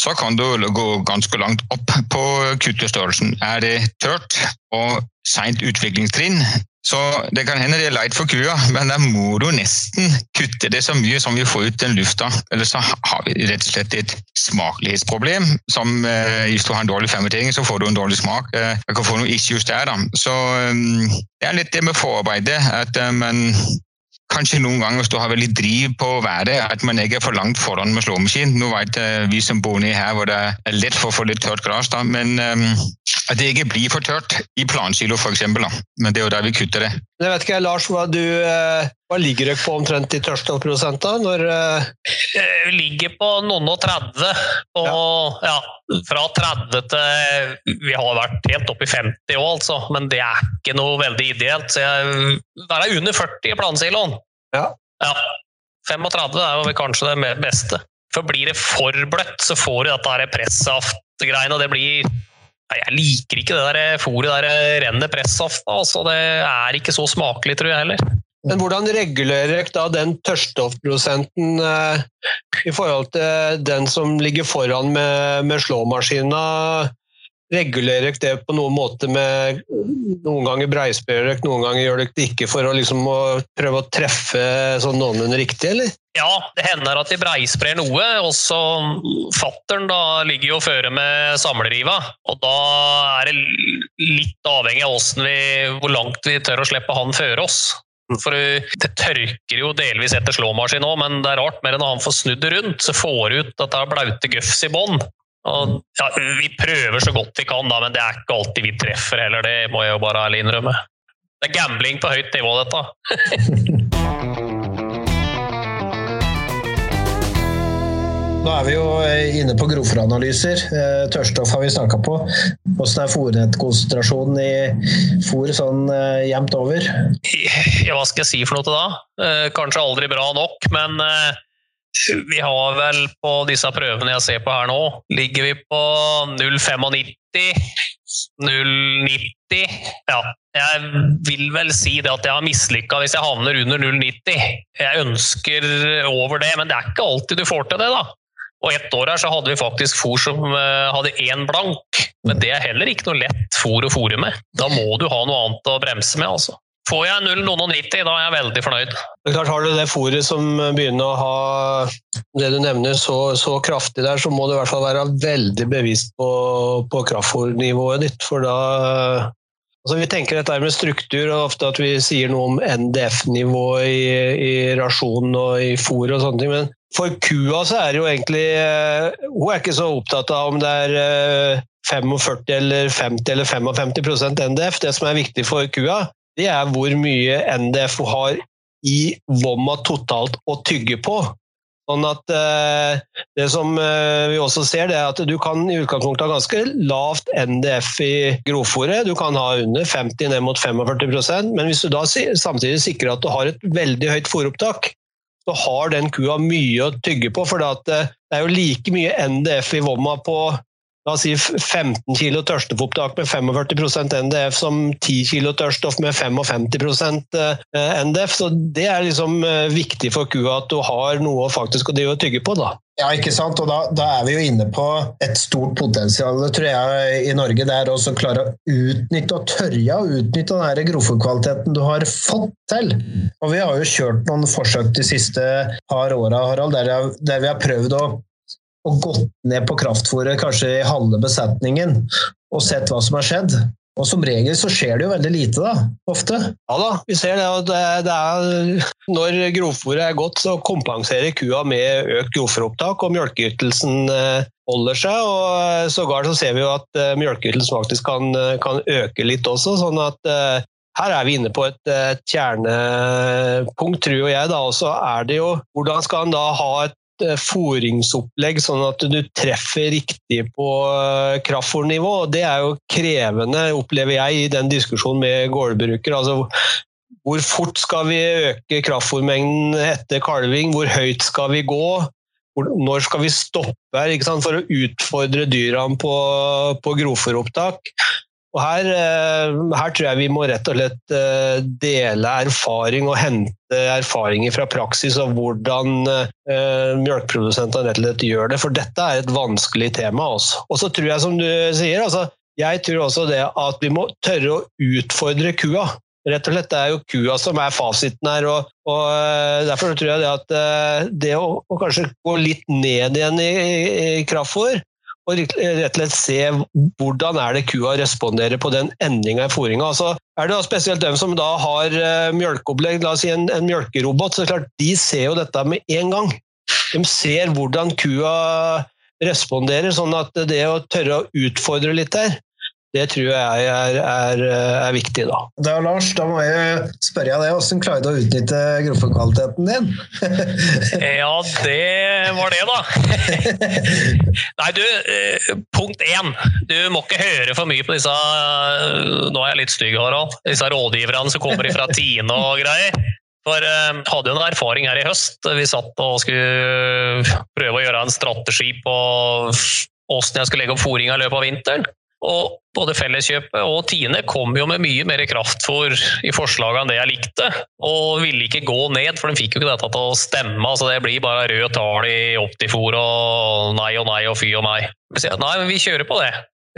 så kan du gå ganske langt opp på kuttestørrelsen. Er det tørt og seint utviklingstrinn, så det kan hende det er leit for kua, men da må du nesten kutte det så mye som vi får ut den lufta. Eller så har vi rett og slett et smakelighetsproblem. som eh, Hvis du har en dårlig fermentering, så får du en dårlig smak. Eh, jeg kan få noen issues der, da. Så um, det er litt det med forarbeidet. At uh, man Kanskje noen ganger hvis du har veldig driv på å være at man ikke er for langt foran med slåmaskin. Nå vet vi som bor nede her hvor det er lett for å få litt tørt gress, men um, at det ikke blir for tørt i plansilo f.eks. Men det er jo der vi kutter det. Jeg vet ikke, Lars, hva, du, eh, hva ligger dere på omtrent i da? Når, uh... Vi ligger på noen og 30. Og ja. ja. fra 30 til Vi har vært helt opp i 50 òg, altså. Men det er ikke noe veldig ideelt. Så jeg, der er under 40 i plansiloen. Ja. ja. 35 er jo kanskje det beste. For blir det for bløtt, så får du dette pressaftgreiene, og det blir jeg liker ikke det der fôret der renner pressaft altså, Det er ikke så smakelig, tror jeg heller. Men hvordan regulerer dere da den tørststoffprosenten eh, i forhold til den som ligger foran med, med slåmaskina? Regulerer dere det på noen måte med Noen ganger breisprer dere, noen ganger gjør dere det ikke for å, liksom, å prøve å treffe sånn noenlunde riktig, eller? Ja, det hender at de breisprer noe. Også fattern ligger jo og fører med samleriva. Og da er det litt avhengig av vi, hvor langt vi tør å slippe han føre oss. For Det tørker jo delvis etter slåmaskin òg, men det er rart. Mer enn han får snudd det rundt, så får du ut dette blaute gufs i bånn. Ja, vi prøver så godt vi kan, da, men det er ikke alltid vi treffer heller. Det må jeg jo bare ærlig innrømme. Det er gambling på høyt nivå, dette. Nå er vi jo eh, inne på grovfòranalyser. Eh, tørrstoff har vi snakka på. Hvordan er fòrnettkonsentrasjonen i fòr sånn eh, jevnt over? Ja, hva skal jeg si for noe til da? Kanskje aldri bra nok, men vi har vel på disse prøvene jeg ser på her nå, ligger vi på 0,95 0,90 Ja, jeg vil vel si det at jeg har mislykka hvis jeg havner under 0,90. Jeg ønsker over det, men det er ikke alltid du får til det, da. Og ett år her så hadde vi faktisk fôr som eh, hadde én blank. Men det er heller ikke noe lett fôr å fôre med. Da må du ha noe annet å bremse med, altså. Får jeg 0,90, da er jeg veldig fornøyd. Klart Har du det fôret som begynner å ha det du nevner så, så, kraftig der, så må du i hvert fall være veldig bevisst på, på kraftfôrnivået ditt. For da altså Vi tenker dette med struktur, og ofte at vi sier noe om NDF-nivå i, i rasjon og i fôr og sånne ting. men for kua så er det jo egentlig Hun er ikke så opptatt av om det er 45 eh, eller 50 eller 55% NDF. Det som er viktig for kua, det er hvor mye NDF har i vomma totalt å tygge på. Sånn at eh, Det som vi også ser, det er at du kan i utgangspunktet ha ganske lavt NDF i grovfòret. Du kan ha under 50 ned mot 45% men hvis du da samtidig sikrer at du har et veldig høyt fòropptak, så har den kua mye å tygge på. For det er jo like mye NDF i vomma på la oss si 15 kg tørstefòopptak med 45% NDF som 10 kg tørststoff med 55% NDF. Så det er liksom viktig for kua at du har noe faktisk å tygge på. da. Ja, ikke sant. Og da, da, er vi jo inne på et stort potensial tror jeg, i Norge. Det er å klare å utnytte og tørre å utnytte den grovfòrkvaliteten du har fått til. Og vi har jo kjørt noen forsøk de siste par åra, Harald, der, vi har prøvd å, å gått ned på kraftfôret kanskje i halve besetningen og sett hva som har skjedd. Og som regel så skjer det jo veldig lite, da. Ofte. Ja da, vi ser det. Og det, det er, når grovfòret er godt, så kompenserer kua med økt grovfòropptak, og mjølkeytelsen eh, holder seg. og Sågar så ser vi jo at melkeytelsen faktisk kan, kan, øke litt også. sånn at her er vi inne på et, et kjernepunkt, tror jeg. da, Og så er det jo hvordan skal en da ha et Eh, fôringsopplegg, sånn at du treffer riktig på kraftfòrnivå. kraftfôrnivå. Det er jo krevende, opplever jeg, i den diskusjonen med gårdbruker. Altså, hvor fort skal vi øke kraftfòrmengden etter kalving? Hvor høyt skal vi gå? Når skal vi stoppe her for å utfordre dyrene på, på grovfòropptak? Og her, eh, her, tror jeg vi må rett og slett eh, dele erfaring og hente erfaringer fra praksis og hvordan uh, melkeprodusentene rett og slett gjør det. For dette er et vanskelig tema. Også. Og så tror jeg, som du sier, altså, jeg tror også det at vi må tørre å utfordre kua. Rett og slett, Det er jo kua som er fasiten her. og, og Derfor tror jeg det at det å, å, kanskje gå litt ned igjen i, i kraftfôr, og rett og slett se hvordan er det kua responderer på den endringa i fôringa. Altså, er det da spesielt dem som da har uh, mjølkeopplegg, la oss si en, en mjølkerobot, så klart, de ser jo dette med en gang. De ser hvordan kua responderer, sånn at det å tørre å utfordre litt der, det tror jeg er, er, er, viktig, da. Da, Lars, da må jeg spørre deg, hvordan klarer du å utnytte gruppekvaliteten din? ja, det var det, da. Nei, du, eh, punkt én. Du må ikke høre for mye på disse Nå er jeg litt stygg, Harald. Disse rådgiverne som kommer fra Tine og greier. For jeg uh, hadde jo en erfaring her i høst. Vi satt og skulle prøve å gjøre en strategi på åssen jeg skulle legge opp fôringa i løpet av vinteren. Og både Felleskjøpet og Tine kom jo med mye mer kraftfôr i forslaget enn det jeg likte, og ville ikke gå ned, for de fikk jo ikke dette til å stemme. altså Det blir bare rød tall i Optifor og nei og nei og fy og nei. Nei, men vi kjører på det.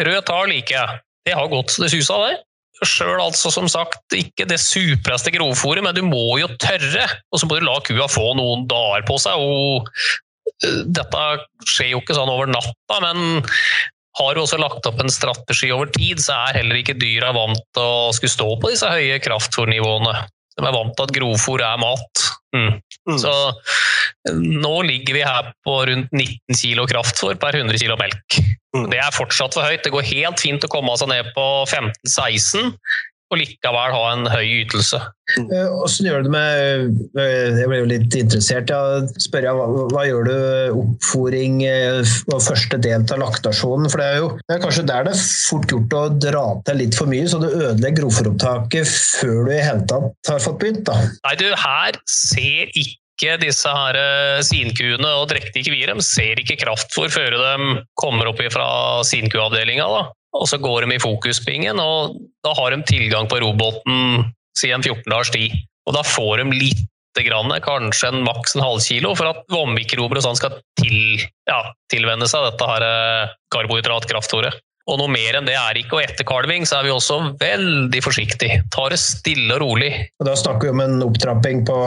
Rød tall liker jeg. Det har gått så det suser, det. Sjøl altså, som sagt, ikke det supreste grovfòret, men du må jo tørre. Og så må du la kua få noen dager på seg. og eh, dette skjer jo ikke sånn over natta, men har du også lagt opp en strategi over tid, så er heller ikke dyra vant til å skulle stå på disse høye kraftfòrnivåene. De er vant til at grovfôr er mat. Mm. Mm. Så nå ligger vi her på rundt 19 kg kraftfôr per 100 kg melk. Mm. Det er fortsatt for høyt. Det går helt fint å komme seg ned på 15-16 og likevel ha en høy ytelse. Hvordan gjør du det med eh, Jeg ble jo litt interessert. Ja, spør jeg, hva, hva, gjør du oppfòring eh, og første del av laktasjonen? For det er jo det er kanskje der det er fort gjort å dra til litt for mye, så du ødelegger grovfòropptaket før du i hele tatt har fått begynt. Da. Nei, du, her ser ikke disse her eh, sinkuene og drektige kvier de ser ikke kraftfôr før de kommer opp fra sinkuavdelinga. Og så går de i fokuspingen, og da har de tilgang på roboten si en 14 dagers tid. Og da får de litt grann, kanskje en maks en halvkilo, for at vannmikrober og sånn skal til, ja, tilvenne seg dette her eh, karbohydratkraftfôret. Og noe mer enn det er ikke. Og etter kalving så er vi også veldig forsiktige. Tar det stille og rolig. Og Da snakker vi om en opptrapping på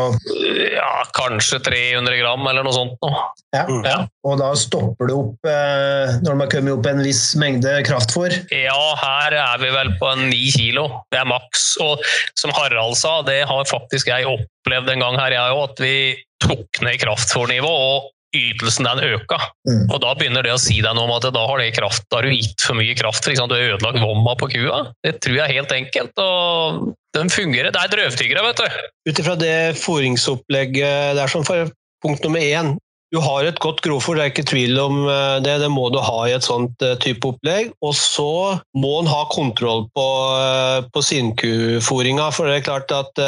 Ja, kanskje 300 gram eller noe sånt. Nå. Ja. Mm. ja. Og da stopper det opp eh, når man kommer opp en viss mengde kraftfôr? Ja, her er vi vel på en 9 kilo. Det er maks. Og som Harald sa, det har faktisk jeg opplevd en gang her, jeg òg, at vi tok ned kraftfôrnivået. og ytelsen den øka. Mm. Og Da begynner det å si deg noe om at da har, det kraft, da har du gitt for mye kraft. For du har ødelagt vomma på kua. Det tror jeg er helt enkelt. og Den fungerer. Det er drøvtyggere, vet du. Ut ifra det fôringsopplegget der som for punkt nummer én. Du har et godt grovfòr, det er ikke tvil om eh, det. Det må du ha i et sånt eh, type opplegg. Og så må en ha kontroll på, eh, på sinkufòringa, For det er klart at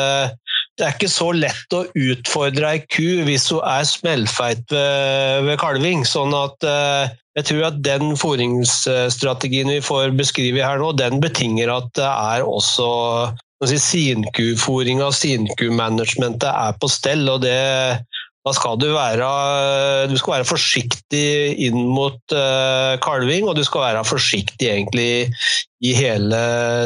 det er ikke så lett å utfordre ei ku hvis hun er smellfeit ved, ved kalving. Sånn at eh, Jeg tror at den fôringsstrategien vi får beskrevet her nå, den betinger at det er også si, Sinkufòring og sinkumanagementet er på stell. og det da skal du være, du skal være forsiktig inn mot uh, kalving, og du skal være forsiktig egentlig i hele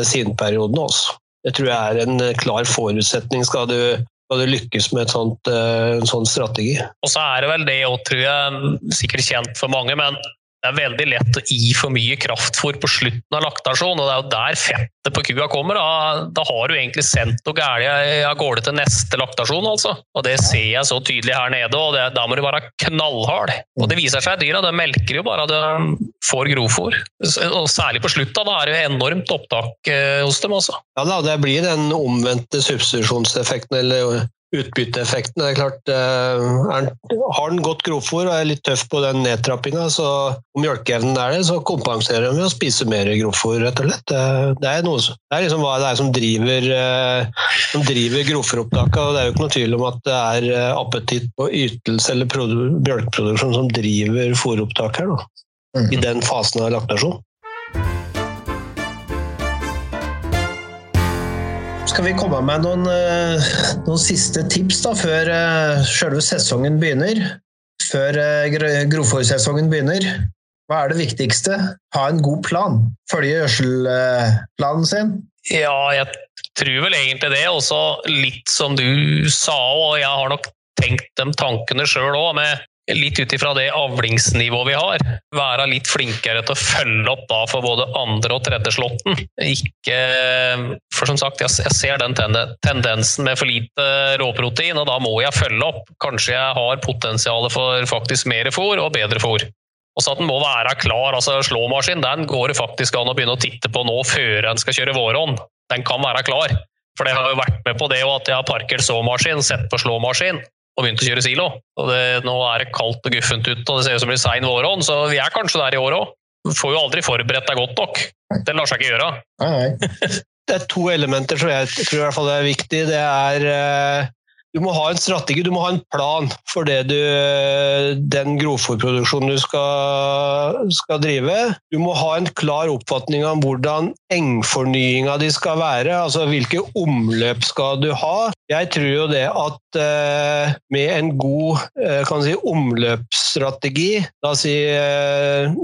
sinperioden også. Det tror jeg er en klar forutsetning skal du, skal du lykkes med sånt, uh, en sånn strategi. Og så er det vel det òg, tror jeg, sikkert kjent for mange, men det er veldig lett å gi for mye kraftfôr på slutten av laktasjon, og det er jo der fettet på kua kommer. Da, da har du egentlig sendt noe galt av gårde til neste laktasjon, altså. Og det ser jeg så tydelig her nede, og det, da må du være knallhard. Og det viser seg at dyra de melker jo bare at de får grovfôr. Og særlig på slutta, da er det jo enormt opptak eh, hos dem også. Ja da, det blir den omvendte substitusjonseffekten, eller utbytteeffekten. Det er klart, eh, er, Har den godt grovfôr og er litt tøff på den nedtrappinga, så om mjølkeevnen er det, så kompenserer den ved å spise mer grovfôr, rett og slett. Det, er, noe, det er liksom hva det er som driver, eh, som driver grovfòropptaket. Og det er jo ikke noe tvil om at det er eh, appetitt på ytelse eller mjølkeproduksjon som driver fòropptaket her, da, mm. i den fasen av laktasjon. Skal vi komme med noen, eh, noen siste tips da, før uh, selve sesongen begynner? Før uh, grovfòrsesongen begynner? Hva er det viktigste? Ha en god plan. Følge gjødselplanen sin. Ja, jeg tror vel egentlig det. Også litt som du sa, og jeg har nok tenkt de tankene sjøl òg, med litt ut ifra det avlingsnivået vi har, være litt flinkere til å følge opp da for både andre og tredje slåtten. Ikke For som sagt, jeg ser den tendensen med for lite råprotein, og da må jeg følge opp. Kanskje jeg har potensial for faktisk mer fôr og bedre fôr. Og så at den må være klar. altså Slåmaskin den går det faktisk an å begynne å titte på nå før en skal kjøre våronn. Den kan være klar. For det har jo vært med på det at jeg har parkert såmaskin, sett på slåmaskin og begynt å kjøre silo. Og det, nå er det kaldt og guffent ute, og det ser ut som det blir sein våronn, så vi er kanskje der i år òg. Du får jo aldri forberedt deg godt nok. Det lar seg ikke gjøre. Nei, nei. det er to elementer som jeg tror i hvert fall er viktig. Det er eh, du må ha en strategi, du må ha en plan for du, den grovfòrproduksjonen du skal, skal, drive. Du må ha en klar oppfatning om hvordan engfornyinga di skal være. altså Hvilke omløp skal du ha. Jeg tror jo det at uh, med en god uh, si, omløpsstrategi, da si uh,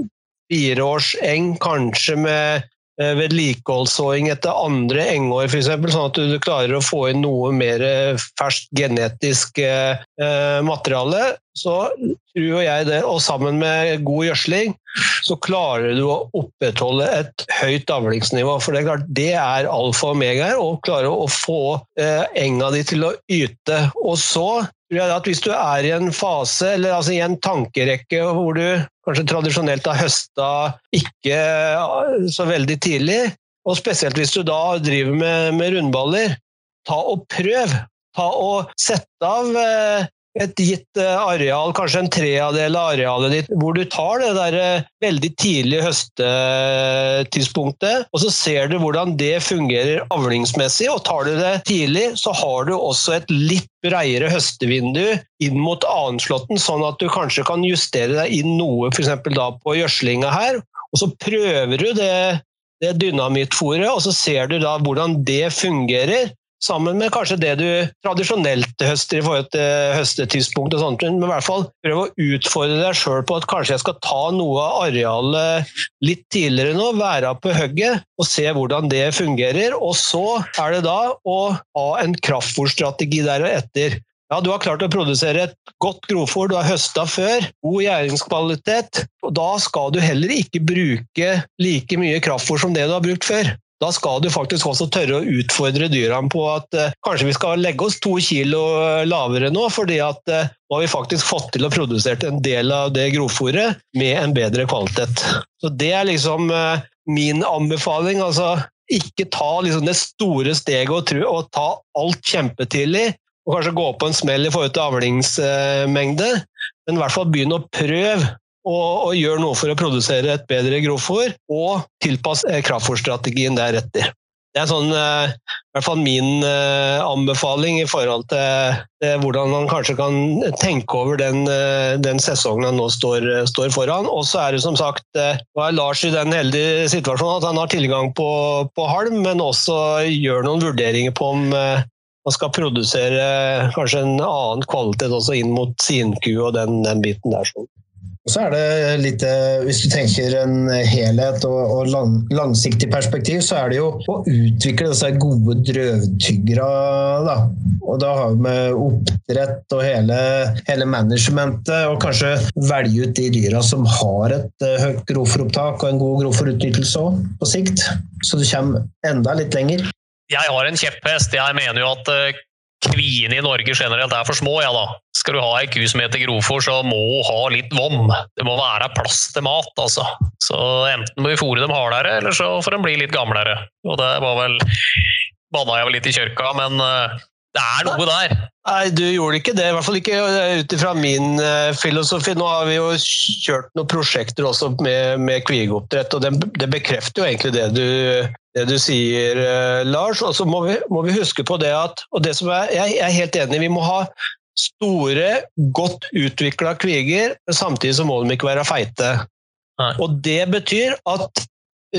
fireårs eng, kanskje med Eh, vedlikeholdssåing etter andre engår, f.eks., sånn at du klarer å få inn noe mer ferskt genetisk eh, materiale, så tror jeg det, og sammen med god gjødsling, så klarer du å opprettholde et høyt avlingsnivå. For det er klart, det er alfa og omega her, å klare å få eh, enga di til å yte. Og så tror jeg at hvis du er i en fase, eller altså i en tankerekke hvor du kanskje tradisjonelt har høsta ikke så veldig tidlig. Og spesielt hvis du da driver med, med rundballer, ta og prøv. Ta og Sett av eh, et gitt eh, areal, kanskje en tredjedel av arealet ditt, hvor du tar det der eh, veldig tidlige høstetidspunktet, og så ser du hvordan det fungerer avlingsmessig. og Tar du det tidlig, så har du også et litt bredere høstevindu inn mot annenslåtten, sånn at du kanskje kan justere deg inn noe f.eks. på gjødslinga her. Og så prøver du det, det dynamittfòret, og så ser du da hvordan det fungerer sammen med kanskje det du tradisjonelt høster i forhold til høstetidspunkt og sånt, men i hvert fall prøve å utfordre deg sjøl på at kanskje jeg skal ta noe av arealet litt tidligere nå, være på hugget og se hvordan det fungerer. Og så er det da å ha en kraftfòrstrategi deretter. Ja, Du har klart å produsere et godt grovfòr, du har høsta før, god gjæringskvalitet. og Da skal du heller ikke bruke like mye kraftfòr som det du har brukt før. Da skal du faktisk også tørre å utfordre dyrene på at eh, kanskje vi skal legge oss to kilo eh, lavere nå, fordi at eh, nå har vi faktisk fått til å produsere en del av det grovfòret med en bedre kvalitet. Så Det er liksom eh, min anbefaling. altså Ikke ta liksom det store steget og, tru, og ta alt kjempetidlig, og kanskje gå på en smell i forhold til avlingsmengde, men i hvert fall begynne å prøve og, og gjør noe for å produsere et bedre grovfòr, og tilpass eh, kraftfòrstrategien deretter. det er sånn, eh, i hvert fall min eh, anbefaling i forhold til, hvordan man kanskje kan tenke over den, den sesongen han nå står, står foran. Og så er det som sagt nå er Lars i den heldige situasjonen at han har tilgang på, på halm, men også gjør noen vurderinger på om man skal produsere kanskje en annen kvalitet også inn mot sinku og den, den biten der. sånn. Og så er det litt, eh, Hvis du tenker en helhet og, og lang, langsiktig perspektiv, så er det jo å utvikle disse gode drøvtyggere. Da. Og da har vi med oppdrett og hele, hele managementet, og kanskje velge ut de dyra som har et eh, høyt grovfòropptak og en god grovfòrutnyttelse òg, på sikt. Så du kommer enda litt lenger. Jeg har en kjepphest. Jeg mener jo at eh, kviene i Norge generelt er for små. ja da. Skal du ha ei ku som heter grovfòr, så må hun ha litt vom. Det må være plass til mat, altså. Så enten må vi fôre dem hardere, eller så får de bli litt gamlere. Og det var vel Banna jeg vel litt i kjørka, men uh, det er noe der. Nei, du gjorde ikke det. I hvert fall ikke ut ifra min uh, filosofi. Nå har vi jo kjørt noen prosjekter også med, med kvigeoppdrett, og det, det, bekrefter jo egentlig det du, det du sier, uh, Lars. Og så må, må, vi huske på det at og det som er, Jeg er helt enig, vi må ha store, godt utvikla kviger, samtidig så må de ikke være feite. Nei. Og det betyr at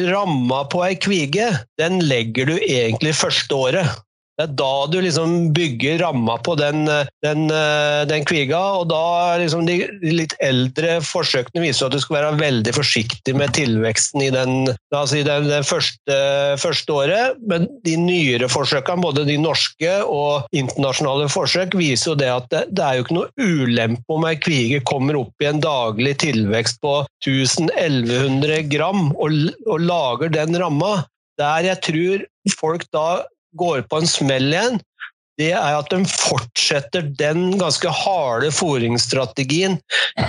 ramma på ei kvige, den legger du egentlig første året. Det er da du liksom bygger ramma på den, den, den kviga, og da liksom de litt eldre forsøkene viser at du skal være veldig forsiktig med tilveksten i den, si den, den første, første, året. Men de nyere forsøkene, både de norske og internasjonale forsøk, viser jo det at det, det er jo ikke noe ulempe om ei kvige kommer opp i en daglig tilvekst på 1000-1100 gram og, og lager den ramma. Der jeg tror folk da går på en smell igjen, det er at de fortsetter den ganske harde fôringsstrategien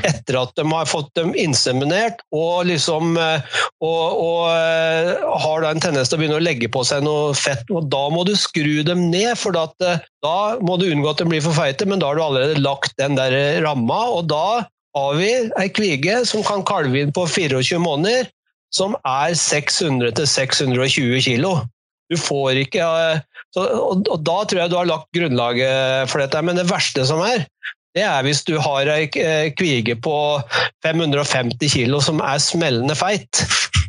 etter at de har fått dem inseminert og liksom eh, og, og eh, har da en tendens til å begynne å legge på seg noe fett. og Da må du skru dem ned, for eh, da må du unngå at de blir for feite, men da har du allerede lagt den der ramma. og da har vi ei kvige som kan kalve inn på 24 måneder, som er 600 620 kilo. Du får ikke eh, så, og, og, da tror jeg du har lagt grunnlaget for dette. Men det verste som er, det er hvis du har ei eh, kvige på 550 kg som er smellende feit.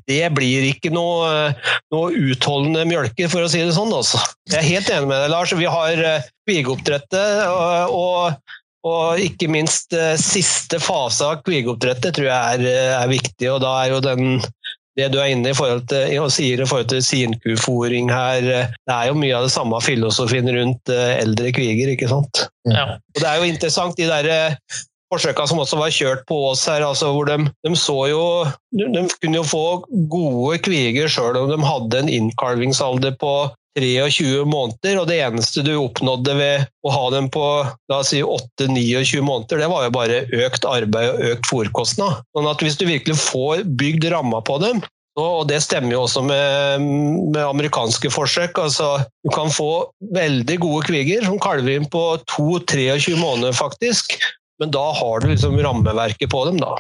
Det blir ikke noe, noe utholdende mjølke, for å si det sånn. Også. Jeg er helt enig med deg, Lars. Vi har eh, kvigeoppdrettet. og, og og ikke minst siste fase av kvigeoppdrettet tror jeg er, er, viktig. og Da er jo den det du er inne i forhold til, og sier i forhold til sinkufòring her, eh, det er jo mye av det samme filosofien rundt eh, eldre kviger, ikke sant? Ja. Og Det er jo interessant, de der forsøkene som også var kjørt på oss her, altså hvor de, de så jo De kunne jo få gode kviger sjøl om de hadde en innkalvingsalder på 23 måneder, og det eneste du oppnådde ved å ha dem på la oss si 8-29 måneder, det var jo bare økt arbeid og økt fòrkostnad. Sånn at hvis du virkelig får bygd ramma på dem, og det stemmer jo også med, med, amerikanske forsøk. altså Du kan få veldig gode kviger som kalver inn på 2-23 måneder, faktisk. Men da har du liksom rammeverket på dem, da.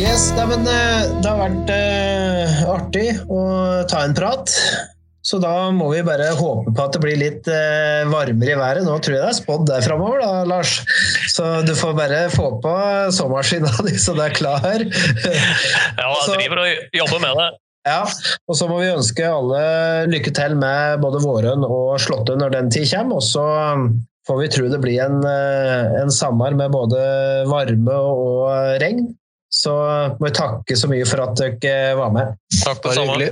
Yes, da, men eh, Det har vært uh, artig å ta en prat. Så da må vi bare håpe på at det blir litt uh, varmere i været. Nå tror jeg det er spådd der framover, da, Lars. Så du får bare få på såmaskina di så det er klar. ja, jeg driver og jobber med det. Ja, og så må vi ønske alle lykke til med både vårøn og slåtte når den tid kommer. Og så får vi tro det blir en, en sommer med både varme og regn. Så må jeg takke så mye for at dere var med. Takk på samme.